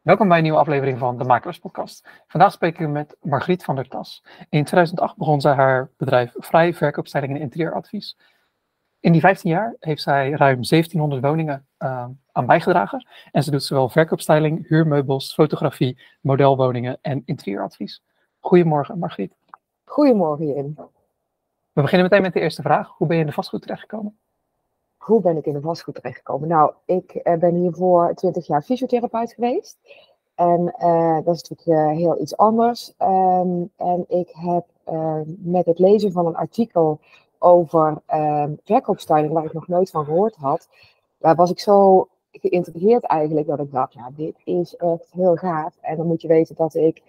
Welkom bij een nieuwe aflevering van de Makelaars Podcast. Vandaag spreken we met Margriet van der Tas. In 2008 begon zij haar bedrijf Vrij Verkoopstyling en Interieuradvies. In die 15 jaar heeft zij ruim 1700 woningen uh, aan bijgedragen. En ze doet zowel verkoopstyling, huurmeubels, fotografie, modelwoningen en interieuradvies. Goedemorgen Margriet. Goedemorgen Jim. We beginnen meteen met de eerste vraag. Hoe ben je in de vastgoed terechtgekomen? Hoe ben ik in de vastgoed terechtgekomen? Nou, ik uh, ben hiervoor 20 jaar fysiotherapeut geweest. En uh, dat is natuurlijk uh, heel iets anders. Um, en ik heb met het lezen van een artikel over ehm, verkoopstyling, waar ik nog nooit van gehoord had, daar was ik zo geïntegreerd eigenlijk dat ik dacht, ja, dit is echt heel gaaf. En dan moet je weten dat ik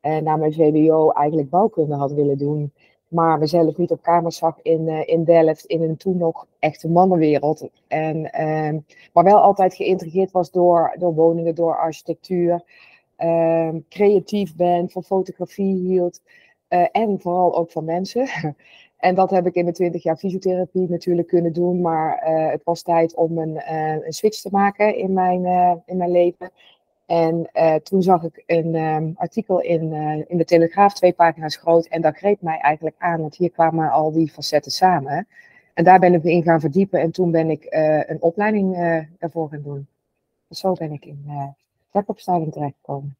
na mijn VWO eigenlijk bouwkunde had willen doen maar mezelf niet op kamers zag in, uh, in Delft, in een toen nog echte mannenwereld. En, uh, maar wel altijd geïntrigeerd was door, door woningen, door architectuur. Uh, creatief ben, van fotografie hield. Eh, en vooral ook van mensen. en dat heb ik in mijn twintig jaar fysiotherapie natuurlijk kunnen doen. Maar eh, het was tijd om een, een switch te maken in mijn, in mijn leven. En uh, toen zag ik een um, artikel in, uh, in de Telegraaf, twee pagina's groot. En dat greep mij eigenlijk aan, want hier kwamen al die facetten samen. En daar ben ik me in gaan verdiepen. En toen ben ik uh, een opleiding daarvoor gaan doen. Dus zo ben ik in uh, verkoopstyling terechtgekomen.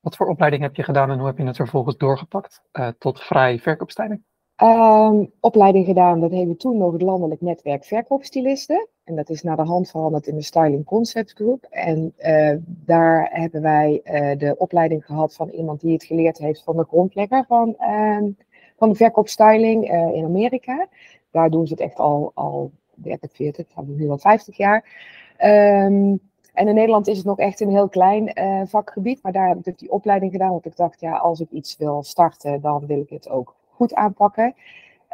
Wat voor opleiding heb je gedaan en hoe heb je het vervolgens doorgepakt tot vrij verkoopstyling? Um, opleiding gedaan, dat heette toen nog het Landelijk Netwerk Verkoopstylisten. En dat is naar de hand veranderd in de Styling Concept Group. En uh, daar hebben wij uh, de opleiding gehad van iemand die het geleerd heeft van de grondlegger van, uh, van de verkoopstyling uh, in Amerika. Daar doen ze het echt al, al 30, 40, nu wel 50 jaar. Um, en in Nederland is het nog echt een heel klein vakgebied. Maar daar heb ik dus die opleiding gedaan. Want ik dacht, ja, als ik iets wil starten, dan wil ik het ook goed aanpakken.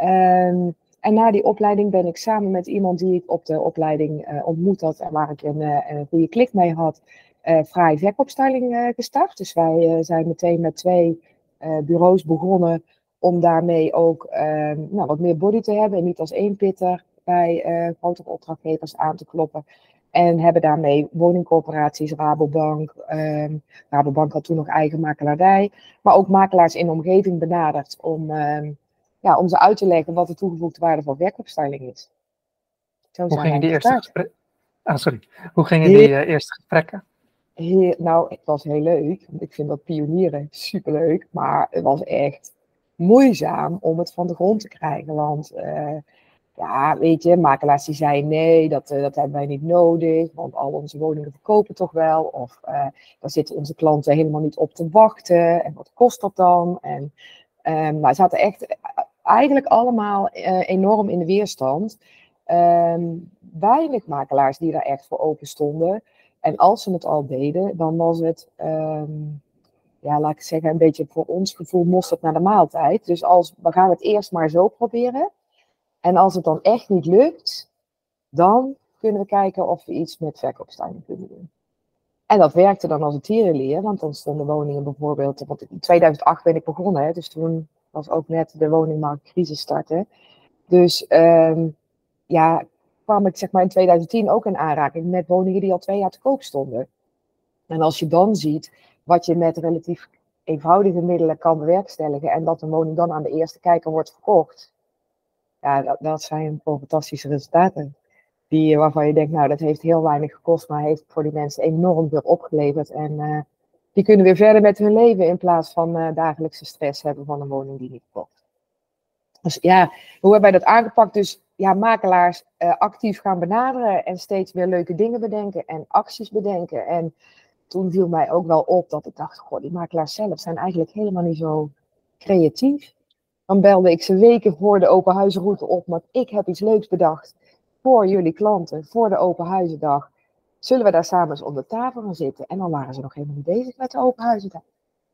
Um, en na die opleiding ben ik samen met iemand die ik op de opleiding uh, ontmoet had en waar ik een, uh, een goede klik mee had, uh, vrij verkoopstyling gestart. Dus wij zijn meteen met twee bureaus begonnen om daarmee ook ehm, nou, wat meer body te hebben en niet als één pitter bij grotere opdrachtgevers aan te kloppen. En hebben daarmee woningcorporaties, Rabobank. Um, Rabobank had toen nog eigen makelaardij. Maar ook makelaars in de omgeving benaderd om, um, ja, om ze uit te leggen wat de toegevoegde waarde van verkoopstyling is. Zo Hoe gingen die eerste gesprekken? Ah, sorry. Hoe gingen die uh, eerste gesprekken? Nou, het was heel leuk. Want ik vind dat pionieren superleuk. Maar het was echt moeizaam om het van de grond te krijgen. Want uh, ja, weet je, makelaars die zeiden nee, dat, uh, dat hebben wij niet nodig, want al onze woningen verkopen toch wel. Of uh, daar zitten onze klanten helemaal niet op te wachten. En wat kost dat dan? En um, nou, zaten echt eigenlijk allemaal enorm in de weerstand. Um, weinig makelaars die daar echt voor open stonden. En als ze het al deden, dan was het, um, ja, laat ik zeggen, een beetje voor ons gevoel mosterd naar de maaltijd. Dus als, we gaan het eerst maar zo proberen. En als het dan echt niet lukt, dan kunnen we kijken of we iets met verkoopstyling kunnen doen. En dat werkte dan als een tierenleer, want dan stonden woningen bijvoorbeeld, want in 2008 ben ik begonnen, hè, dus toen was ook net de woningmarktcrisis starten. Dus um, ja, kwam ik zeg maar in 2010 ook in aanraking met woningen die al twee jaar te koop stonden. En als je dan ziet wat je met relatief eenvoudige middelen kan bewerkstelligen en dat een woning dan aan de eerste kijker wordt verkocht, ja, dat, dat zijn fantastische resultaten. Die, waarvan je denkt, nou, dat heeft heel weinig gekost, maar heeft voor die mensen enorm veel opgeleverd. En uh, die kunnen weer verder met hun leven in plaats van uh, dagelijkse stress hebben van een woning die niet kocht. Dus ja, hoe hebben wij dat aangepakt? Dus ja, makelaars actief gaan benaderen en steeds weer leuke dingen bedenken en acties bedenken. En toen viel mij ook wel op dat ik dacht, goh, die makelaars zelf zijn eigenlijk helemaal niet zo creatief. Dan belde ik ze weken voor de open op, want ik heb iets leuks bedacht voor jullie klanten, voor de open huizendag. Zullen we daar samen eens om de tafel gaan zitten? En dan waren ze nog helemaal niet bezig met de open huizendag.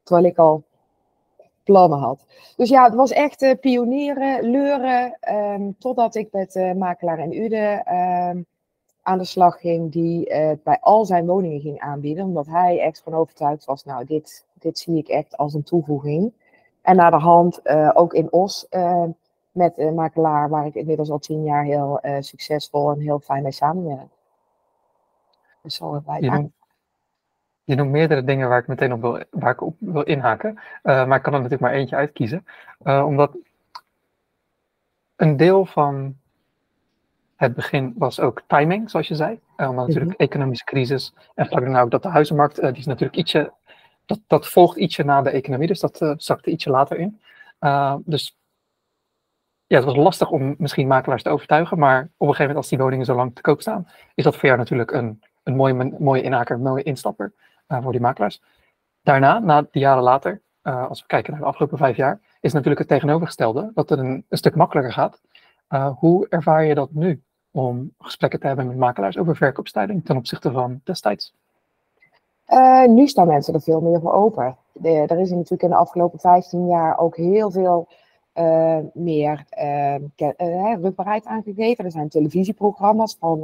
Terwijl ik al plannen had. Dus ja, het was echt uh, pionieren, leuren, um, totdat ik met uh, makelaar en Ude um, aan de slag ging, die uh, bij al zijn woningen ging aanbieden, omdat hij echt van overtuigd was, nou, dit, dit zie ik echt als een toevoeging. En naar de hand uh, ook in Os uh, met een makelaar waar ik inmiddels al tien jaar heel uh, succesvol en heel fijn mee samenwerk. Dus zo hebben wij je, noemt, je noemt meerdere dingen waar ik meteen op wil, waar ik op wil inhaken. maar ik kan er natuurlijk maar eentje uitkiezen. omdat een deel van het begin was ook timing, zoals je zei. Omdat natuurlijk mhm. economische crisis en vlak daarna ook dat de huizenmarkt, die is natuurlijk ietsje, dat, dat volgt ietsje na de economie, dus dat uh, zakte ietsje later in. dus ja, het was lastig om misschien makelaars te overtuigen, maar op een gegeven moment als die woningen zo lang te koop staan, is dat voor jou natuurlijk een, een mooie, mooie inhaker, een mooie instapper voor die makelaars. Daarna, na de jaren later, als we kijken naar de afgelopen vijf jaar, is natuurlijk het tegenovergestelde, dat het een, een stuk makkelijker gaat. hoe ervaar je dat nu? om gesprekken te hebben met makelaars over verkoopstijling ten opzichte van destijds? Uh, nu staan mensen er veel meer voor open. Er is natuurlijk in de afgelopen 15 jaar ook heel veel uh, meer uh, rugbaarheid aangegeven. Er zijn televisieprogramma's van,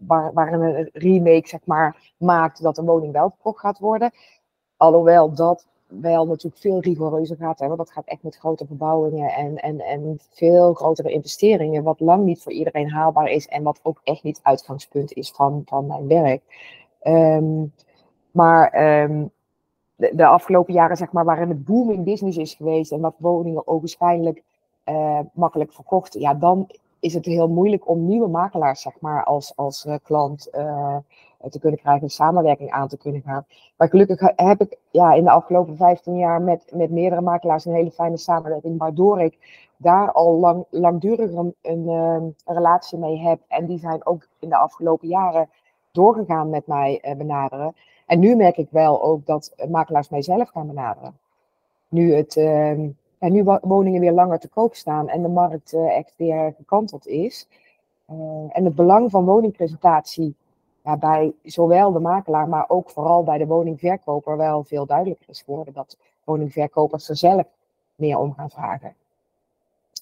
waar, waar een remake zeg maar, maakt dat de woning wel verkocht gaat worden. Alhoewel dat wel natuurlijk veel rigoureuzer gaat. Hè, want dat gaat echt met grote verbouwingen en, en, en veel grotere investeringen. Wat lang niet voor iedereen haalbaar is. En wat ook echt niet uitgangspunt is van, van mijn werk. Ehm, maar ehm, de, afgelopen jaren, zeg maar, waarin het booming business is geweest. En wat woningen ogenschijnlijk uh, makkelijk verkocht. Ja, dan is het heel moeilijk om nieuwe makelaars, zeg maar, als, als uh, klant uh, te kunnen krijgen, een samenwerking aan te kunnen gaan. Maar gelukkig heb ik ja, in de afgelopen 15 jaar met, met meerdere makelaars een hele fijne samenwerking, waardoor ik daar al lang, langdurig een, een, een relatie mee heb. En die zijn ook in de afgelopen jaren doorgegaan met mij uh, benaderen. En nu merk ik wel ook dat makelaars mij zelf gaan benaderen. Nu het ehm, en nu woningen weer langer te koop staan en de markt uh, echt weer gekanteld is. Uh, en het belang van woningpresentatie bij zowel de makelaar, maar ook vooral bij de woningverkoper wel veel duidelijker is geworden. Dat woningverkopers er zelf meer om gaan vragen.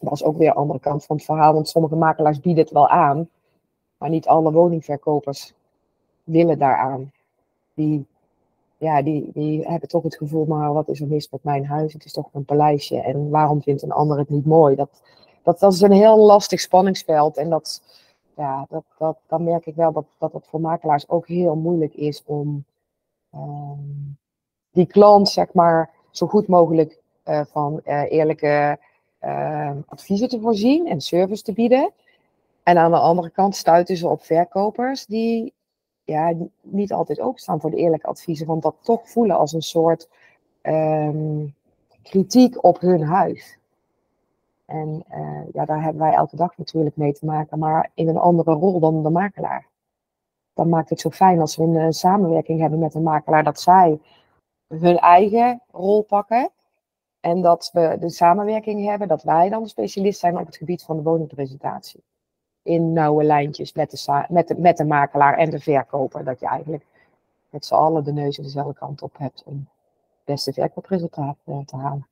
Dat is ook weer de andere kant van het verhaal, want sommige makelaars bieden het wel aan, maar niet alle woningverkopers willen daaraan. Die ja, die, die hebben toch het gevoel, maar wat is er mis met mijn huis? Het is toch een paleisje en waarom vindt een ander het niet mooi? Dat, dat, dat is een heel lastig spanningsveld en dat, ja, dat, dat, dan merk ik wel dat, dat het voor makelaars ook heel moeilijk is om ehm, die klant, zeg maar, zo goed mogelijk uh, van uh, eerlijke uh, adviezen te voorzien en service te bieden. En aan de andere kant stuiten ze op verkopers die ja, niet altijd openstaan voor de eerlijke adviezen, want dat toch voelen als een soort um, kritiek op hun huis. En uh, ja, daar hebben wij elke dag natuurlijk mee te maken, maar in een andere rol dan de makelaar. Dan maakt het zo fijn als we een samenwerking hebben met een makelaar, dat zij hun eigen rol pakken. En dat we de samenwerking hebben, dat wij dan specialist zijn op het gebied van de woningpresentatie in nauwe lijntjes met de, met, de, met de makelaar en de verkoper. Dat je eigenlijk met z'n allen de neus dezelfde kant op hebt om het beste verkoopresultaat uh, te halen.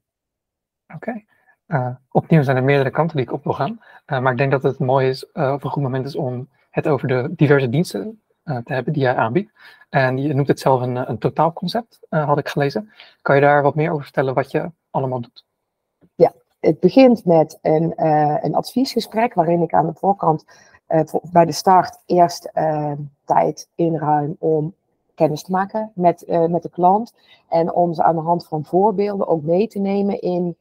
Oké. Uh, opnieuw zijn er meerdere kanten die ik op wil gaan. Uh, maar ik denk dat het mooi is, of een goed moment is om het over de diverse diensten te hebben die jij aanbiedt. En je noemt het zelf een, een totaalconcept, had ik gelezen. Kan je daar wat meer over vertellen wat je allemaal doet? Het begint met een, uh, een adviesgesprek waarin ik aan de voorkant uh, bij de start eerst uh, tijd inruim om kennis te maken met, met de klant. En om ze aan de hand van voorbeelden ook mee te nemen in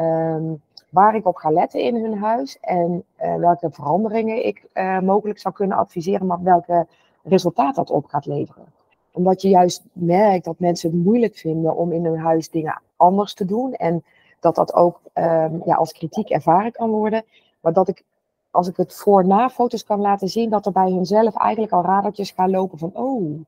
um, waar ik op ga letten in hun huis. En welke veranderingen ik mogelijk zou kunnen adviseren, maar welke resultaat dat op gaat leveren. Omdat je juist merkt dat mensen het moeilijk vinden om in hun huis dingen anders te doen. En dat dat ook um, ja, als kritiek ervaren kan worden. Maar dat ik, als ik het voor-na foto's kan laten zien, dat er bij hunzelf eigenlijk al radertjes gaan lopen van, oh,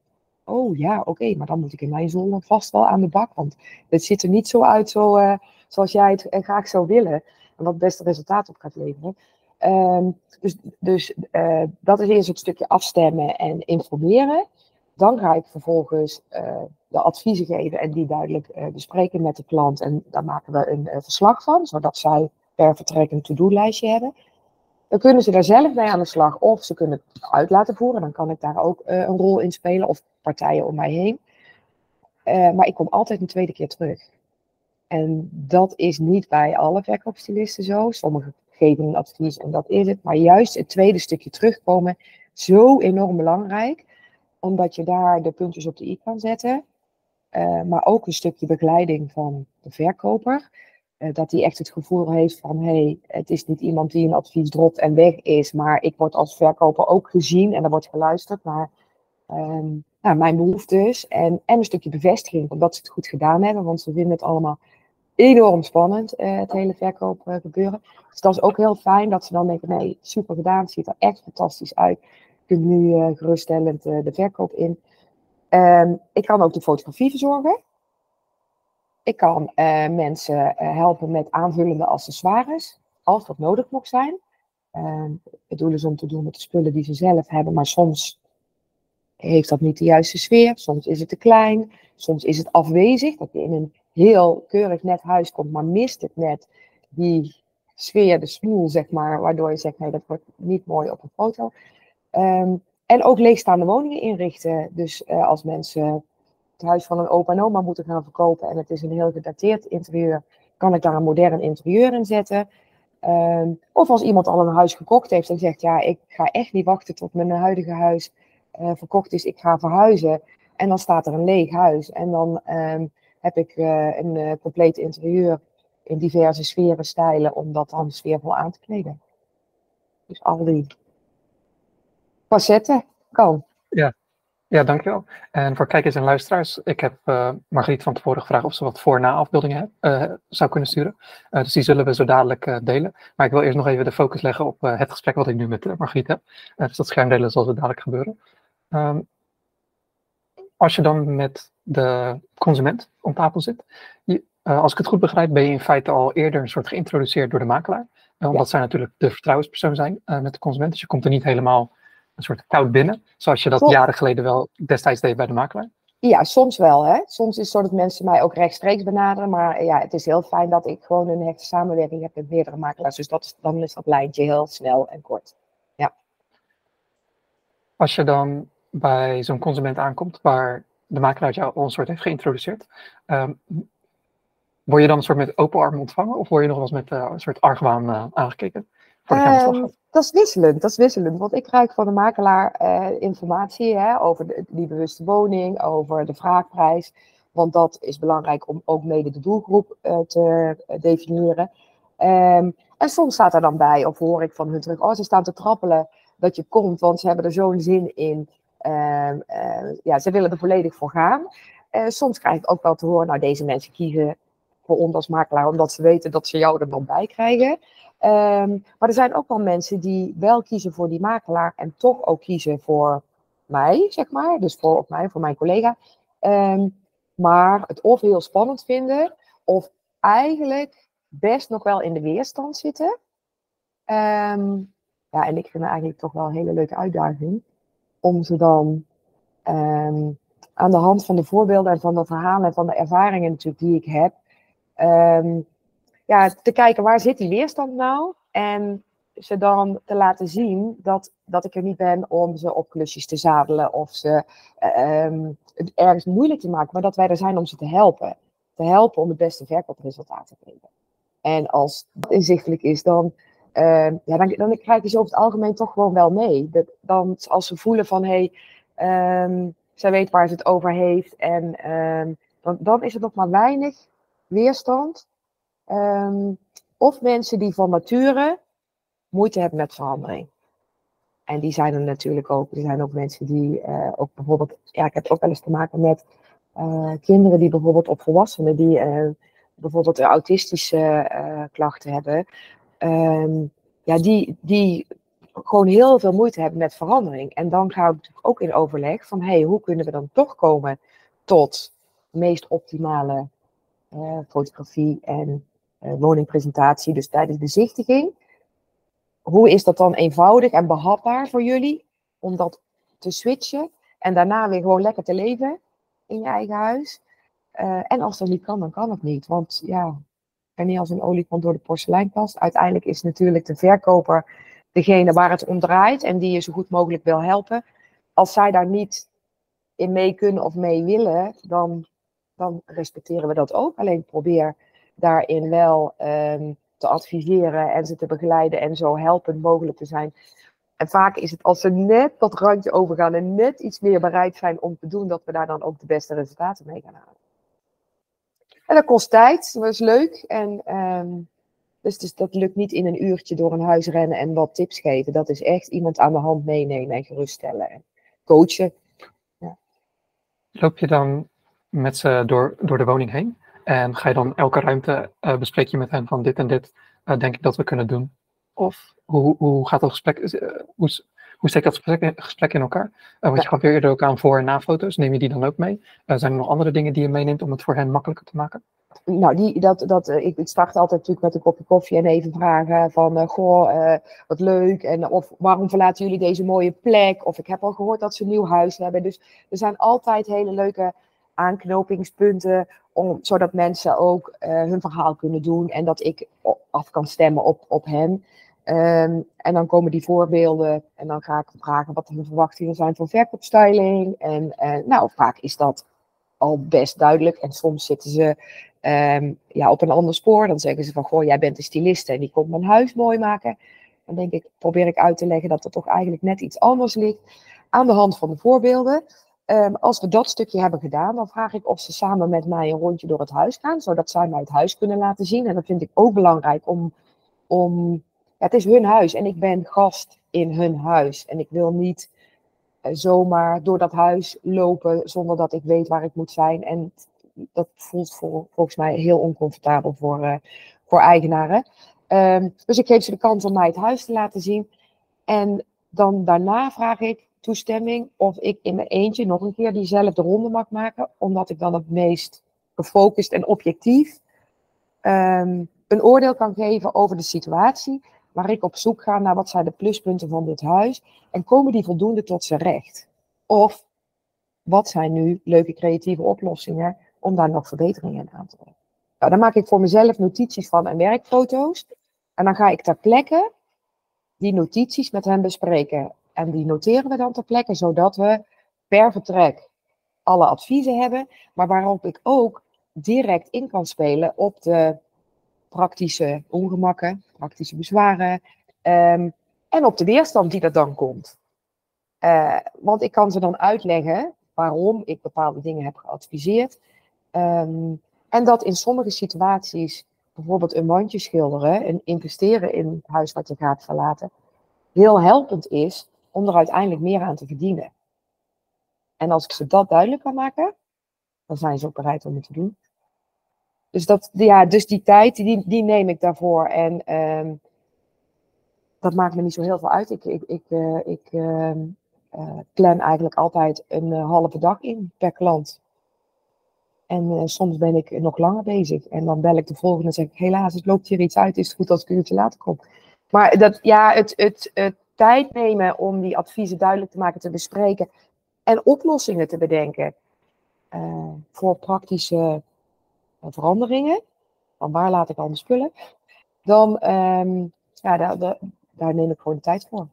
oh ja, oké, maar dan moet ik in mijn zolder vast wel aan de bak. Want het ziet er niet zo uit zo, uh, zoals jij het uh, graag zou willen. En wat het beste resultaat op gaat leveren. Um, dus dus uh, dat is eerst het stukje afstemmen en informeren. Dan ga ik vervolgens uh, de adviezen geven en die duidelijk uh, bespreken met de klant. En daar maken we een uh, verslag van, zodat zij per vertrek een to-do-lijstje hebben. Dan kunnen ze daar zelf mee aan de slag of ze kunnen het uit laten voeren. Dan kan ik daar ook een rol in spelen of partijen om mij heen. maar ik kom altijd een tweede keer terug. En dat is niet bij alle verkoopstylisten zo. Sommigen geven een advies en dat is het. Maar juist het tweede stukje terugkomen, zo enorm belangrijk omdat je daar de puntjes op de i kan zetten. Eh, maar ook een stukje begeleiding van de verkoper. Uh, dat hij echt het gevoel heeft van, hé, hey, het is niet iemand die een advies dropt en weg is, maar ik word als verkoper ook gezien en er wordt geluisterd naar nou, mijn behoeftes. En, en een stukje bevestiging, omdat ze het goed gedaan hebben, want ze vinden het allemaal enorm spannend, uh, het hele verkoop gebeuren. Dus dat is ook heel fijn dat ze dan denken, nee, super gedaan, het ziet er echt fantastisch uit. Kunt nu geruststellend de verkoop in. Um, ik kan ook de fotografie verzorgen. Ik kan uh, mensen helpen met aanvullende accessoires, als dat nodig mocht zijn. Uh, het doel is om te doen met de spullen die ze zelf hebben, maar soms heeft dat niet de juiste sfeer. Soms is het te klein, soms is het afwezig. Dat je in een heel keurig net huis komt, maar mist het net die sfeer, de smoel, zeg maar, waardoor je zegt, nee, dat wordt niet mooi op een foto. Um, en ook leegstaande woningen inrichten. Dus uh, als mensen het huis van een opa en oma moeten gaan verkopen en het is een heel gedateerd interieur, kan ik daar een modern interieur in zetten. Um, of als iemand al een huis gekocht heeft en zegt, ja, ik ga echt niet wachten tot mijn huidige huis uh, verkocht is, ik ga verhuizen. En dan staat er een leeg huis. En dan um, heb ik uh, een compleet interieur in diverse sferen, stijlen, om dat dan sfeervol aan te kleden. Dus al die facetten kan. Ja. ja, dankjewel. En voor kijkers en luisteraars, ik heb uh, Margriet van tevoren gevraagd of ze wat voor- afbeeldingen uh, zou kunnen sturen. Uh, dus die zullen we zo dadelijk delen. Maar ik wil eerst nog even de focus leggen op het gesprek wat ik nu met Margriet heb. dus dat schermdelen zal zo dadelijk gebeuren. Um, als je dan met de consument om tafel zit, je, als ik het goed begrijp, ben je in feite al eerder een soort geïntroduceerd door de makelaar. omdat ja. zij natuurlijk de vertrouwenspersoon zijn met de consument. Dus je komt er niet helemaal een soort koud binnen, zoals je dat jaren geleden wel destijds deed bij de makelaar? Ja, soms wel. Hè. Soms is het zo dat mensen mij ook rechtstreeks benaderen. Maar ja, het is heel fijn dat ik gewoon een hechte samenwerking heb met meerdere makelaars. Dus dat, dan is dat lijntje heel snel en kort. Ja. Als je dan bij zo'n consument aankomt waar de makelaar jou al een soort heeft geïntroduceerd, um, word je dan een soort met open armen ontvangen of word je nog wel eens met uh, een soort argwaan uh, aangekeken? Um, dat is wisselend, dat is wisselend. Want ik krijg van de makelaar uh, informatie hè, over de, die bewuste woning, over de vraagprijs. Want dat is belangrijk om ook mede de doelgroep uh, te definiëren. Um, en soms staat er dan bij, of hoor ik van hun terug, oh ze staan te trappelen dat je komt, want ze hebben er zo'n zin in. Uh, ja, ze willen er volledig voor gaan. soms krijg ik ook wel te horen, nou deze mensen kiezen voor ons als makelaar, omdat ze weten dat ze jou er dan bij krijgen. Um, maar er zijn ook wel mensen die wel kiezen voor die makelaar en toch ook kiezen voor mij, zeg maar. Dus voor of mij, voor mijn collega. Um, maar het of heel spannend vinden, of eigenlijk best nog wel in de weerstand zitten. Um, ja, en ik vind het eigenlijk toch wel een hele leuke uitdaging. Om ze dan aan de hand van de voorbeelden en van de verhalen en van de ervaringen natuurlijk die ik heb, ja, te kijken waar zit die weerstand nou. En ze dan te laten zien dat, dat ik er niet ben om ze op klusjes te zadelen of ze um, het ergens moeilijk te maken, maar dat wij er zijn om ze te helpen. Te helpen om het beste verkoopresultaat te geven. En als dat inzichtelijk is, dan, uh, ja, dan, dan krijg je ze over het algemeen toch gewoon wel mee. Dat, dan, als ze voelen van hé, hey, um, zij weet waar ze het over heeft en dan, dan is er nog maar weinig weerstand Um, of mensen die van nature moeite hebben met verandering. En die zijn er natuurlijk ook. Er zijn ook mensen die uh, ook bijvoorbeeld, ja, ik heb ook wel eens te maken met uh, kinderen die bijvoorbeeld op volwassenen die uh, bijvoorbeeld autistische klachten hebben. Um, ja, die, die gewoon heel veel moeite hebben met verandering. En dan ga ik ook in overleg van, hey, hoe kunnen we dan toch komen tot meest optimale fotografie en woningpresentatie, dus tijdens de bezichtiging. Hoe is dat dan eenvoudig en behapbaar voor jullie om dat te switchen en daarna weer gewoon lekker te leven in je eigen huis? Uh, en als dat niet kan, dan kan het niet. Want ja, en niet als een olifant door de porseleinkast. Uiteindelijk is natuurlijk de verkoper degene waar het om draait en die je zo goed mogelijk wil helpen. Als zij daar niet in mee kunnen of mee willen, dan, dan respecteren we dat ook. Alleen probeer daarin wel um, te adviseren en ze te begeleiden en zo helpend mogelijk te zijn. En vaak is het als ze net dat randje overgaan en net iets meer bereid zijn om te doen, dat we daar dan ook de beste resultaten mee gaan halen. En dat kost tijd, dat is leuk. En, ehm, dus, dus dat lukt niet in een uurtje door een huis rennen en wat tips geven. Dat is echt iemand aan de hand meenemen en geruststellen en coachen. Ja. Loop je dan met ze door, door de woning heen? En ga je dan elke ruimte uh, bespreek je met hen van dit en dit uh, denk ik dat we kunnen doen? Of hoe, hoe gaat dat gesprek, uh, hoe, hoe steekt dat gesprek, gesprek in elkaar? want ja. je gaf weer eerder ook aan voor- en na-foto's. Neem je die dan ook mee? zijn er nog andere dingen die je meeneemt om het voor hen makkelijker te maken? nou, die, dat, dat, ik, ik start altijd natuurlijk met een kopje koffie en even vragen van, goh, wat leuk. En of waarom verlaten jullie deze mooie plek? Of ik heb al gehoord dat ze een nieuw huis hebben. Dus er zijn altijd hele leuke aanknopingspunten, om, zodat mensen ook uh, hun verhaal kunnen doen en dat ik af kan stemmen op, op hen. Um, en dan komen die voorbeelden en dan ga ik vragen wat hun verwachtingen zijn voor verkoopstyling. En, en nou, vaak is dat al best duidelijk. En soms zitten ze um, ja, op een ander spoor. Dan zeggen ze van, goh, jij bent de styliste en die komt mijn huis mooi maken. Dan denk ik, probeer ik uit te leggen dat er toch eigenlijk net iets anders ligt. Aan de hand van de voorbeelden. Um, als we dat stukje hebben gedaan, dan vraag ik of ze samen met mij een rondje door het huis gaan, zodat zij mij het huis kunnen laten zien. En dat vind ik ook belangrijk om, om het is hun huis en ik ben gast in hun huis. En ik wil niet uh, zomaar door dat huis lopen zonder dat ik weet waar ik moet zijn. En dat voelt volgens mij heel oncomfortabel voor, uh, voor eigenaren. Um, dus ik geef ze de kans om mij het huis te laten zien. En dan daarna vraag ik toestemming of ik in mijn eentje nog een keer diezelfde ronde mag maken, omdat ik dan het meest gefocust en objectief um, een oordeel kan geven over de situatie, waar ik op zoek ga naar wat zijn de pluspunten van dit huis en komen die voldoende tot zijn recht? Of wat zijn nu leuke creatieve oplossingen om daar nog verbeteringen in aan te brengen? Nou, dan maak ik voor mezelf notities van en werkfoto's en dan ga ik ter plekke die notities met hen bespreken. En die noteren we dan ter plekke, zodat we per vertrek alle adviezen hebben, maar waarop ik ook direct in kan spelen op de praktische ongemakken, praktische bezwaren um, en op de weerstand die er dan komt. Uh, want ik kan ze dan uitleggen waarom ik bepaalde dingen heb geadviseerd. Um, en dat in sommige situaties, bijvoorbeeld een wandje schilderen en investeren in het huis wat je gaat verlaten, heel helpend is om er uiteindelijk meer aan te verdienen. En als ik ze dat duidelijk kan maken, dan zijn ze ook bereid om het te doen. Dus, dat, ja, dus die tijd, die, die neem ik daarvoor. En um, dat maakt me niet zo heel veel uit. Ik, ik, ik, uh, ik uh, plan eigenlijk altijd een halve dag in per klant. En soms ben ik nog langer bezig. En dan bel ik de volgende en zeg ik, helaas, het loopt hier iets uit. Is het goed als ik een uurtje later kom? Maar dat, ja, het, het, het tijd nemen om die adviezen duidelijk te maken, te bespreken. En oplossingen te bedenken. voor praktische veranderingen, van waar laat ik al mijn spullen, dan um, ja, daar, daar, daar, neem ik gewoon de tijd voor.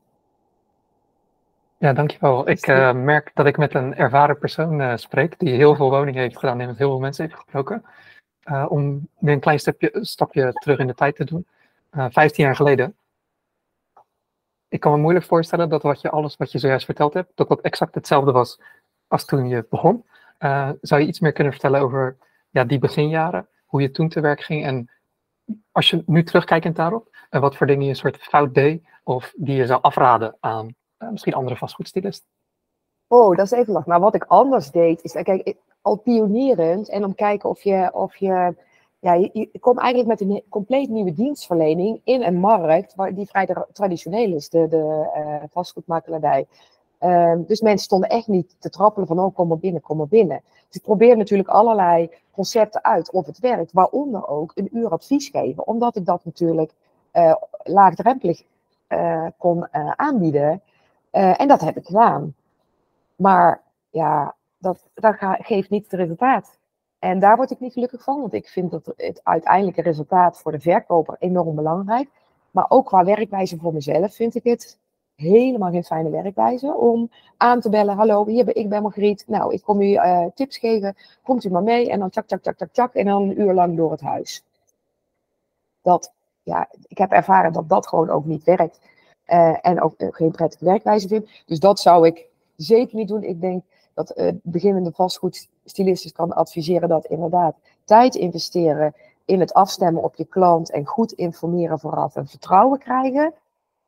Ja, dankjewel. Ik uh, merk dat ik met een ervaren persoon uh, spreek, die heel veel woningen heeft gedaan en met heel veel mensen heeft gesproken. Om weer een klein stapje, stapje terug in de tijd te doen. Vijftien jaar geleden. Ik kan me moeilijk voorstellen dat wat je, alles wat je zojuist verteld hebt, dat dat exact hetzelfde was als toen je begon. zou je iets meer kunnen vertellen over ja, die beginjaren, hoe je toen te werk ging en als je nu terugkijkend daarop, en wat voor dingen je een soort fout deed of die je zou afraden aan uh, misschien andere vastgoedstylisten? Oh, dat is even lastig. Maar wat ik anders deed, is kijk, al pionierend en om kijken of je, of je ja, je, komt eigenlijk met een compleet nieuwe dienstverlening in een markt waar, die vrij traditioneel is, de, de uh, vastgoedmakelaardij. Uh, dus mensen stonden echt niet te trappelen van, oh, kom maar binnen, kom maar binnen. Dus ik probeer natuurlijk allerlei concepten uit of het werkt, waaronder ook een uur advies geven, omdat ik dat natuurlijk uh, laagdrempelig uh, kon aanbieden. en dat heb ik gedaan. Maar ja, dat, dat geeft niet het resultaat. En daar word ik niet gelukkig van, want ik vind dat het uiteindelijke resultaat voor de verkoper enorm belangrijk. Maar ook qua werkwijze voor mezelf vind ik het helemaal geen fijne werkwijze om aan te bellen. Hallo, hier ben, ik ben Margriet. Nou, ik kom u uh, tips geven. Komt u maar mee en dan tjak, tjak, tjak, tjak, tjak. En dan een uur lang door het huis. Dat, ja, ik heb ervaren dat dat gewoon ook niet werkt. en ook geen prettige werkwijze vind. Dus dat zou ik zeker niet doen. Ik denk dat beginnende vastgoedstylisten kan adviseren dat inderdaad tijd investeren in het afstemmen op je klant en goed informeren vooraf en vertrouwen krijgen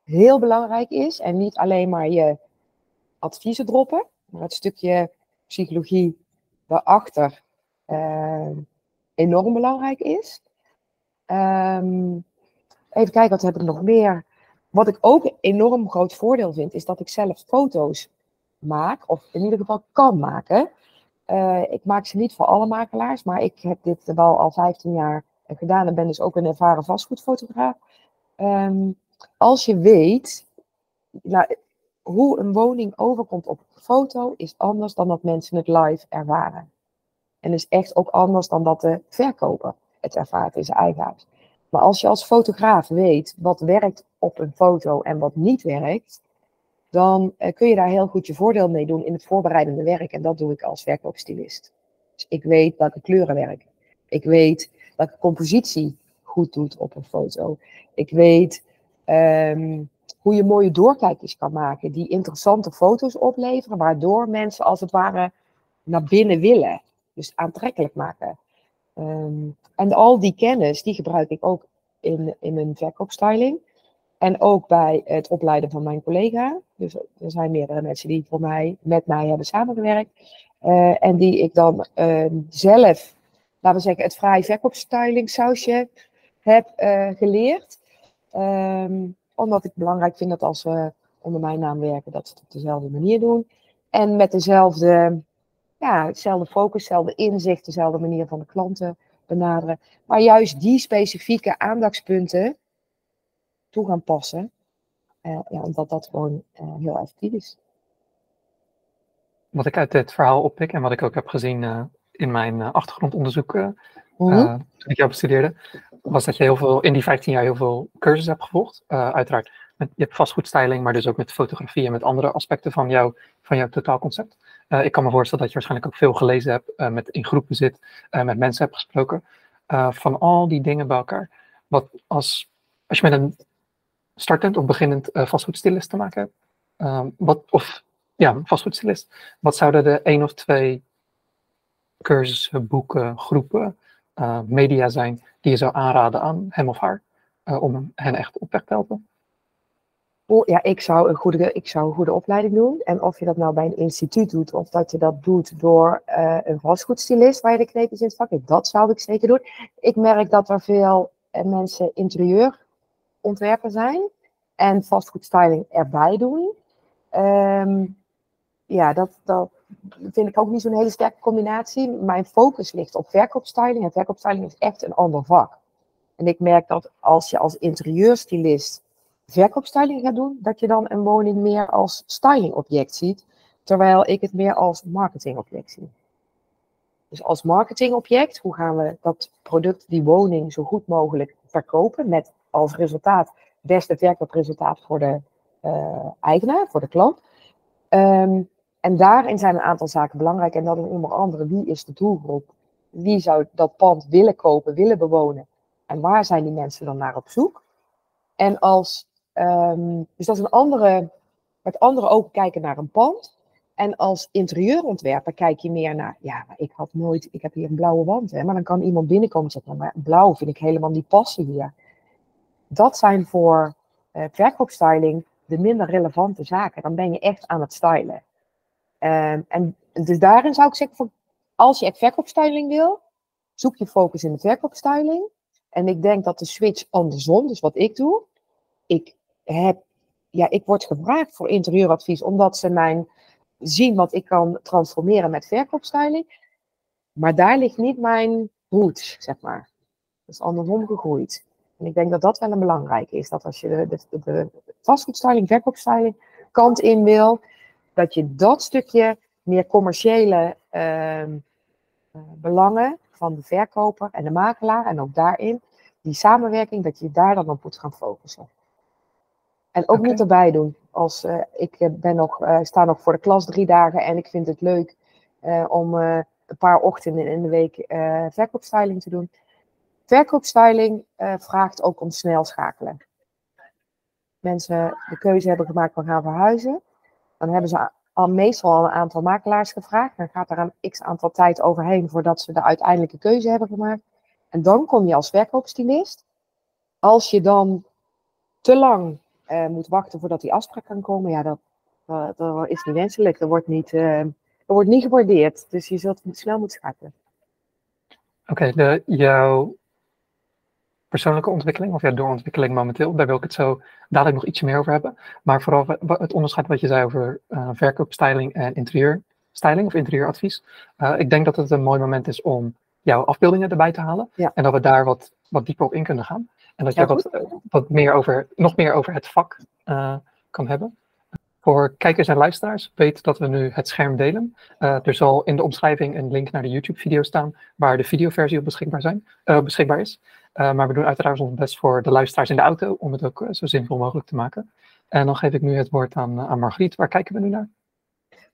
heel belangrijk is. En niet alleen maar je adviezen droppen, maar het stukje psychologie daarachter uh, enorm belangrijk is. Um, even kijken, wat heb ik nog meer? Wat ik ook een enorm groot voordeel vind, is dat ik zelf foto's maak, of in ieder geval kan maken. Uh, ik maak ze niet voor alle makelaars, maar ik heb dit wel al 15 jaar gedaan en ben dus ook een ervaren vastgoedfotograaf. Um, als je weet hoe een woning overkomt op foto, is anders dan dat mensen het live ervaren. En is echt ook anders dan dat de verkoper het ervaart in zijn eigen huis. Maar als je als fotograaf weet wat werkt op een foto en wat niet werkt, dan uh, kun je daar heel goed je voordeel mee doen in het voorbereidende werk. En dat doe ik als verkoopstylist. Dus ik weet welke kleuren werken. Ik weet welke compositie goed doet op een foto. Ik weet um, hoe je mooie doorkijkjes kan maken die interessante foto's opleveren, waardoor mensen als het ware naar binnen willen. Dus aantrekkelijk maken. Um, en al die kennis, die gebruik ik ook in, in mijn verkoopstyling. En ook bij het opleiden van mijn collega. Dus er zijn meerdere mensen die voor mij, met mij hebben samengewerkt. Uh, en die ik dan uh, zelf, laten we zeggen, het vrij verkoopstyling sausje heb uh, geleerd. Um, omdat ik belangrijk vind dat als we onder mijn naam werken, dat ze het op dezelfde manier doen. En met dezelfde, ja, hetzelfde focus, dezelfde inzicht, dezelfde manier van de klanten benaderen. Maar juist die specifieke aandachtspunten toe gaan passen. Uh, ja, omdat dat gewoon uh, heel effectief is. Wat ik uit dit verhaal oppik en wat ik ook heb gezien uh, in mijn achtergrondonderzoek mm -hmm. toen ik jou bestudeerde, was dat je heel veel, in die 15 jaar heel veel cursussen hebt gevolgd. uiteraard, met, je hebt vastgoedstyling, maar dus ook met fotografie en met andere aspecten van, jou, van jouw totaalconcept. ik kan me voorstellen dat je waarschijnlijk ook veel gelezen hebt, met, in groepen zit, met mensen hebt gesproken. van al die dingen bij elkaar. Wat als, als je met een startend of beginnend uh, vastgoedstylist te maken um, wat, of ja, vastgoedstylist, wat zouden de één of twee cursussen, boeken, groepen, uh, media zijn die je zou aanraden aan hem of haar uh, om hen echt op weg te helpen? Ja, ik zou, een goede, ik zou een goede opleiding doen. En of je dat nou bij een instituut doet of dat je dat doet door een vastgoedstylist waar je de kneepjes in het dat zou ik zeker doen. Ik merk dat er veel mensen interieur ontwerper zijn en vastgoedstyling erbij doen. Um, ja, dat, dat vind ik ook niet zo'n hele sterke combinatie. Mijn focus ligt op verkoopstyling en verkoopstyling is echt een ander vak. En ik merk dat als je als interieurstylist verkoopstyling gaat doen, dat je dan een woning meer als stylingobject ziet, terwijl ik het meer als marketingobject zie. Dus als marketingobject, hoe gaan we dat product, die woning, zo goed mogelijk verkopen met als resultaat beste verkoopresultaat voor de uh, eigenaar, voor de klant. Um, en daarin zijn een aantal zaken belangrijk. En dat is onder andere wie is de doelgroep? Wie zou dat pand willen kopen, willen bewonen? En waar zijn die mensen dan naar op zoek? En als, um, dus dat is een andere, met andere ogen kijken naar een pand. En als interieurontwerper kijk je meer naar, ja, maar ik had nooit, ik heb hier een blauwe wand, hè, maar dan kan iemand binnenkomen en zeggen, maar blauw vind ik helemaal niet passen hier dat zijn voor verkoopstyling de minder relevante zaken. Dan ben je echt aan het stylen. Um, en dus daarin zou ik zeggen, als je echt verkoopstyling wil, zoek je focus in de verkoopstyling. En ik denk dat de switch andersom, dus wat ik doe, ik heb, ja, ik word gevraagd voor interieuradvies, omdat ze mijn zien wat ik kan transformeren met verkoopstyling. Maar daar ligt niet mijn root, zeg maar. Dat is andersom gegroeid. En ik denk dat dat wel een belangrijke is. Dat als je de, de, de vastgoedstyling, verkoopstyling kant in wil, dat je dat stukje meer commerciële uh, belangen van de verkoper en de makelaar en ook daarin, die samenwerking, dat je daar dan op moet gaan focussen. En ook okay. niet erbij doen. Als, uh, ik eh, ben nog, uh, sta nog voor de klas drie dagen en ik vind het leuk om een paar ochtenden in de week verkoopstyling te doen. Verkoopstyling uh, vraagt ook om snel schakelen. mensen de keuze hebben gemaakt van gaan verhuizen, dan hebben ze al meestal al een aantal makelaars gevraagd. Dan gaat er een x aantal tijd overheen voordat ze de uiteindelijke keuze hebben gemaakt. En dan kom je als verkoopstylist. Als je dan te lang uh, moet wachten voordat die afspraak kan komen, ja, dat, dat is niet wenselijk. Dat wordt niet, uh, dat wordt niet gewaardeerd. Dus je zult snel moeten schakelen. Oké, okay, jouw persoonlijke ontwikkeling of jouw doorontwikkeling momenteel, daar wil ik het zo dadelijk nog ietsje meer over hebben. Maar vooral het onderscheid wat je zei over uh, verkoopstyling en interieurstyling of interieuradvies. Uh, ik denk dat het een mooi moment is om jouw afbeeldingen erbij te halen. Ja. En dat we daar wat, wat dieper op in kunnen gaan. En dat je wat, wat meer over, nog meer over het vak uh, kan hebben. Voor kijkers en luisteraars, weet dat we nu het scherm delen. Uh, er zal in de omschrijving een link naar de YouTube-video staan waar de videoversie op beschikbaar, zijn, uh, beschikbaar is. Uh, maar we doen uiteraard ons best voor de luisteraars in de auto om het ook zo zinvol mogelijk te maken. En dan geef ik nu het woord aan, aan Margriet. Waar kijken we nu naar?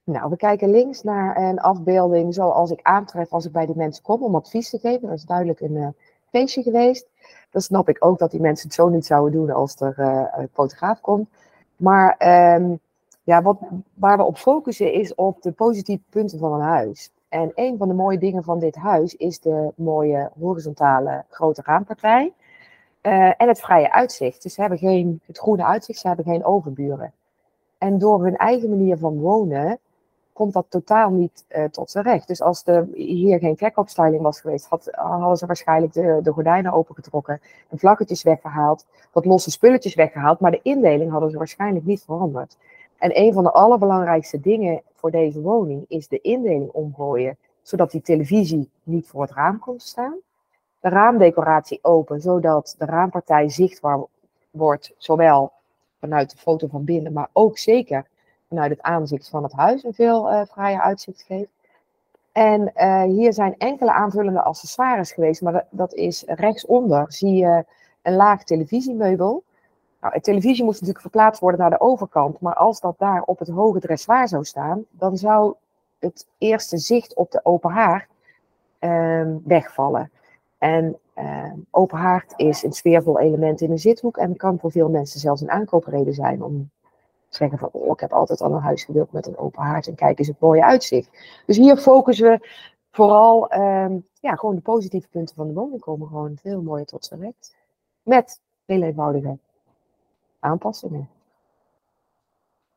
Nou, we kijken links naar een afbeelding zoals ik aantref als ik bij die mensen kom om advies te geven. Dat is duidelijk een feestje geweest. Dan snap ik ook dat die mensen het zo niet zouden doen als er een fotograaf komt. Maar um, ja, wat, waar we op focussen is op de positieve punten van een huis. En een van de mooie dingen van dit huis is de mooie horizontale grote raampartij. Uh, en het vrije uitzicht. Dus ze hebben geen, het groene uitzicht, ze hebben geen overburen. En door hun eigen manier van wonen komt dat totaal niet uh, tot zijn recht. Dus als er hier geen verkoopstyling was geweest, had, hadden ze waarschijnlijk de, de gordijnen opengetrokken, de vlaggetjes weggehaald, wat losse spulletjes weggehaald, maar de indeling hadden ze waarschijnlijk niet veranderd. En een van de allerbelangrijkste dingen voor deze woning is de indeling omgooien, zodat die televisie niet voor het raam komt staan. De raamdecoratie open, zodat de raampartij zichtbaar wordt, zowel vanuit de foto van binnen, maar ook zeker vanuit het aanzicht van het huis een veel uh, uitzicht geeft. En uh, hier zijn enkele aanvullende accessoires geweest, maar dat, dat is rechtsonder zie je een laag televisiemeubel nou, de televisie moest natuurlijk verplaatst worden naar de overkant, maar als dat daar op het hoge dressoir zou staan, dan zou het eerste zicht op de open haard uh, wegvallen. En uh, open haard is een sfeervol element in een zithoek en kan voor veel mensen zelfs een aankoopreden zijn om te zeggen van, oh, ik heb altijd al een huis gewild met een open haard en kijk eens het mooie uitzicht. Dus hier focussen we vooral, uh, ja, gewoon de positieve punten van de woning komen gewoon veel mooier tot zijn recht. Met heel eenvoudige aanpassingen.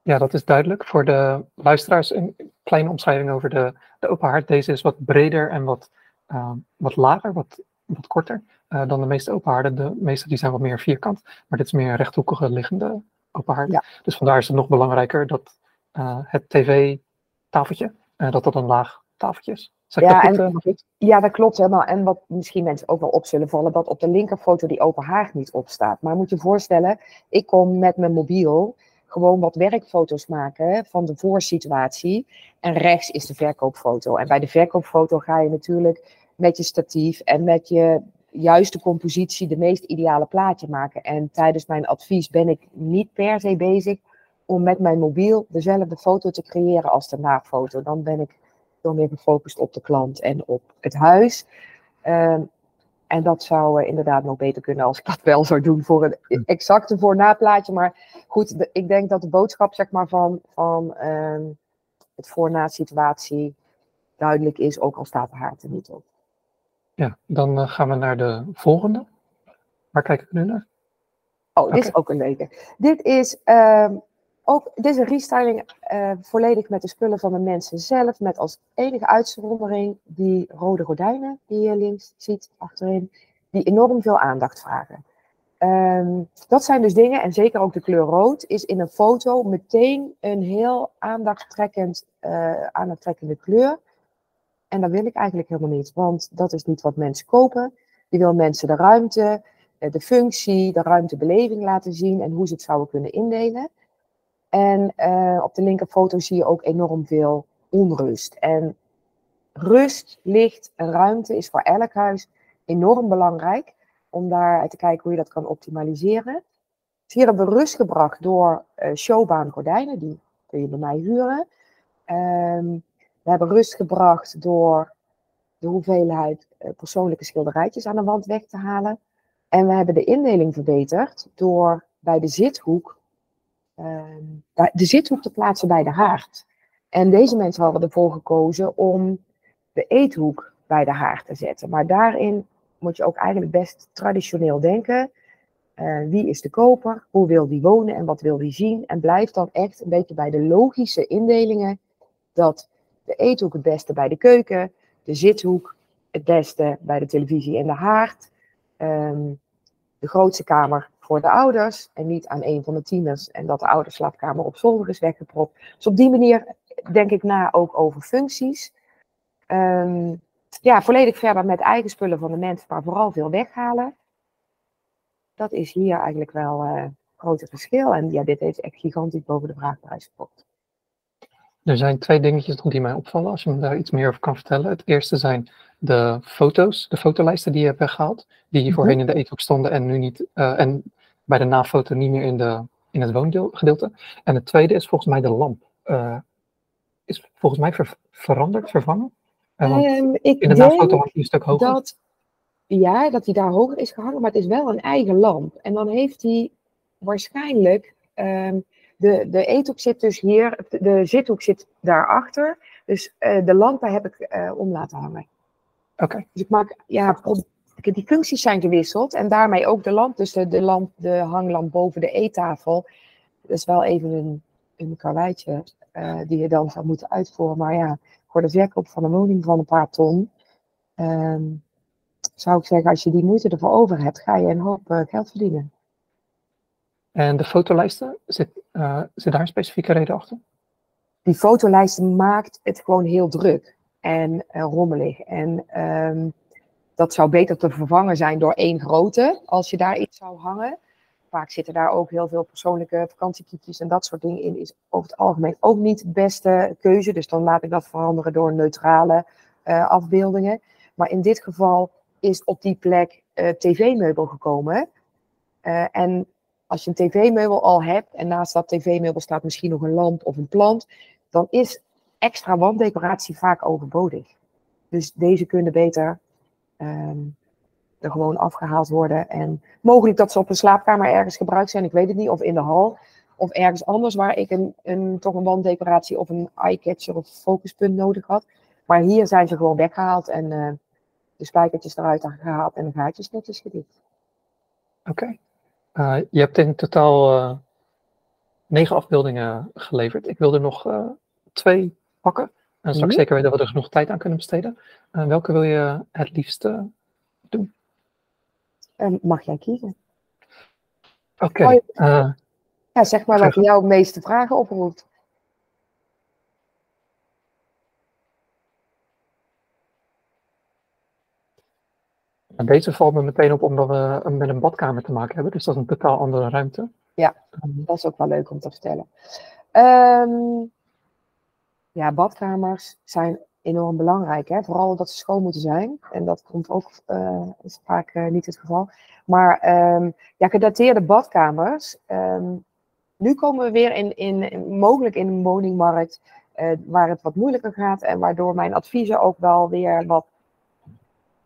Ja, dat is duidelijk. Voor de luisteraars een kleine omschrijving over de, de open haard. Deze is wat breder en wat, uh, wat lager, wat, wat korter uh, dan de meeste open haarden. De meeste die zijn wat meer vierkant, maar dit is meer een rechthoekige liggende open haard. Ja. Dus vandaar is het nog belangrijker dat uh, het tv-tafeltje, dat dat een laag tafeltje is. Ja, dat en, uh, ja, dat klopt helemaal. En wat misschien mensen ook wel op zullen vallen, dat op de linkerfoto die open haard niet opstaat. Maar moet je voorstellen, ik kom met mijn mobiel gewoon wat werkfoto's maken van de voorsituatie. En rechts is de verkoopfoto. En bij de verkoopfoto ga je natuurlijk met je statief en met je juiste compositie de meest ideale plaatje maken. En tijdens mijn advies ben ik niet per se bezig om met mijn mobiel dezelfde foto te creëren als de nafoto. Dan ben ik veel meer gefocust op de klant en op het huis. Uh, en dat zou uh, inderdaad nog beter kunnen als ik dat wel zou doen voor een exacte voor-na-plaatje. Maar goed, de, ik denk dat de boodschap zeg maar, van, van uh, het voor-na-situatie duidelijk is, ook al staat de haard er niet op. Ja, dan uh, gaan we naar de volgende. Waar kijken we nu naar? Oh, dit is ook een leuke. Dit is ehm, ook, dit is een restyling uh, volledig met de spullen van de mensen zelf, met als enige uitzondering die rode gordijnen die je links ziet achterin, die enorm veel aandacht vragen. Um, dat zijn dus dingen, en zeker ook de kleur rood, is in een foto meteen een heel aandachttrekkend, uh, aandachttrekkende kleur. En dat wil ik eigenlijk helemaal niet, want dat is niet wat mensen kopen. Die wil mensen de ruimte, eh, de functie, de ruimtebeleving laten zien en hoe ze het zouden kunnen indelen. En uh, op de linkerfoto zie je ook enorm veel onrust. En rust, licht en ruimte is voor elk huis enorm belangrijk. Om daar te kijken hoe je dat kan optimaliseren. Dus hier hebben we rust gebracht door uh, showbaan gordijnen. Die kun je bij mij huren. Um, we hebben rust gebracht door de hoeveelheid uh, persoonlijke schilderijtjes aan de wand weg te halen. En we hebben de indeling verbeterd door bij de zithoek ehm, de zithoek te plaatsen bij de haard. En deze mensen hadden ervoor gekozen om de eethoek bij de haard te zetten. Maar daarin moet je ook eigenlijk best traditioneel denken. Uh, wie is de koper? Hoe wil die wonen en wat wil die zien? En blijf dan echt een beetje bij de logische indelingen dat de eethoek het beste bij de keuken, de zithoek het beste bij de televisie en de haard, um, de grootste kamer voor de ouders en niet aan een van de tieners en dat de ouderslaapkamer op zolder is weggepropt. Dus op die manier denk ik na ook over functies. Um, ja, volledig verder met eigen spullen van de mensen, maar vooral veel weghalen. Dat is hier eigenlijk wel uh, een grote verschil. En ja, dit heeft echt gigantisch boven de vraagprijs gekocht. Er zijn twee dingetjes die mij opvallen, als je me daar iets meer over kan vertellen. Het eerste zijn de foto's, de fotolijsten die je hebt weggehaald, die hier voorheen mhm. in de eethoek stonden en nu niet, uh, en bij de nafoto niet meer in, de, in het woongedeelte. En het tweede is volgens mij de lamp. Uh, is volgens mij ver, veranderd, vervangen? Um, ik in de nafoto was hij een stuk hoger. Dat, ja, dat hij daar hoger is gehangen, maar het is wel een eigen lamp. En dan heeft hij waarschijnlijk. Um, de, de eethoek zit dus hier, de zithoek zit daarachter. Dus uh, de lampen heb ik uh, om laten hangen. Oké. Dus ik maak, ja, die functies zijn gewisseld en daarmee ook de lamp. Dus de, de, lamp, de hanglamp boven de eettafel. Dat is wel even een, een karweitje uh, die je dan zou moeten uitvoeren. Maar ja, voor de verkoop van een woning van een paar ton, um, zou ik zeggen, als je die moeite ervoor over hebt, ga je een hoop uh, geld verdienen. En de fotolijsten, zit, uh, zit daar een specifieke reden achter? Die fotolijsten maakt het gewoon heel druk en rommelig. En um, dat zou beter te vervangen zijn door één grote, als je daar iets zou hangen. Vaak zitten daar ook heel veel persoonlijke vakantiekietjes en dat soort dingen in. Is over het algemeen ook niet de beste keuze. Dus dan laat ik dat veranderen door neutrale uh, afbeeldingen. Maar in dit geval is op die plek uh, tv-meubel gekomen. Uh, en als je een tv-meubel al hebt en naast dat tv-meubel staat misschien nog een lamp of een plant, dan is extra wanddecoratie vaak overbodig. Dus deze kunnen beter um, er gewoon afgehaald worden. En mogelijk dat ze op een slaapkamer ergens gebruikt zijn, ik weet het niet, of in de hal. Of ergens anders waar ik een, een, toch een wanddecoratie of een eyecatcher of focuspunt nodig had. Maar hier zijn ze gewoon weggehaald en uh, de spijkertjes eruit gehaald en de gaatjes netjes gedicht. Oké. Uh, je hebt in totaal uh, negen afbeeldingen geleverd. Ik wil er nog twee pakken. En straks mm zeker weten dat we er genoeg tijd aan kunnen besteden. welke wil je het liefst doen? Um, mag jij kiezen? Oké. Okay. Uh, ja, zeg maar wat jouw meeste vragen oproept. Deze valt me meteen op omdat we met een badkamer te maken hebben, dus dat is een totaal andere ruimte. Ja, ehm, dat is ook wel leuk om te vertellen. Um, ja, badkamers zijn enorm belangrijk. Hè? Vooral dat ze schoon moeten zijn. En dat komt ook is vaak uh, niet het geval. Maar um, ja, gedateerde badkamers. Um, nu komen we weer in, in, mogelijk in een woningmarkt uh, waar het wat moeilijker gaat. En waardoor mijn adviezen ook wel weer wat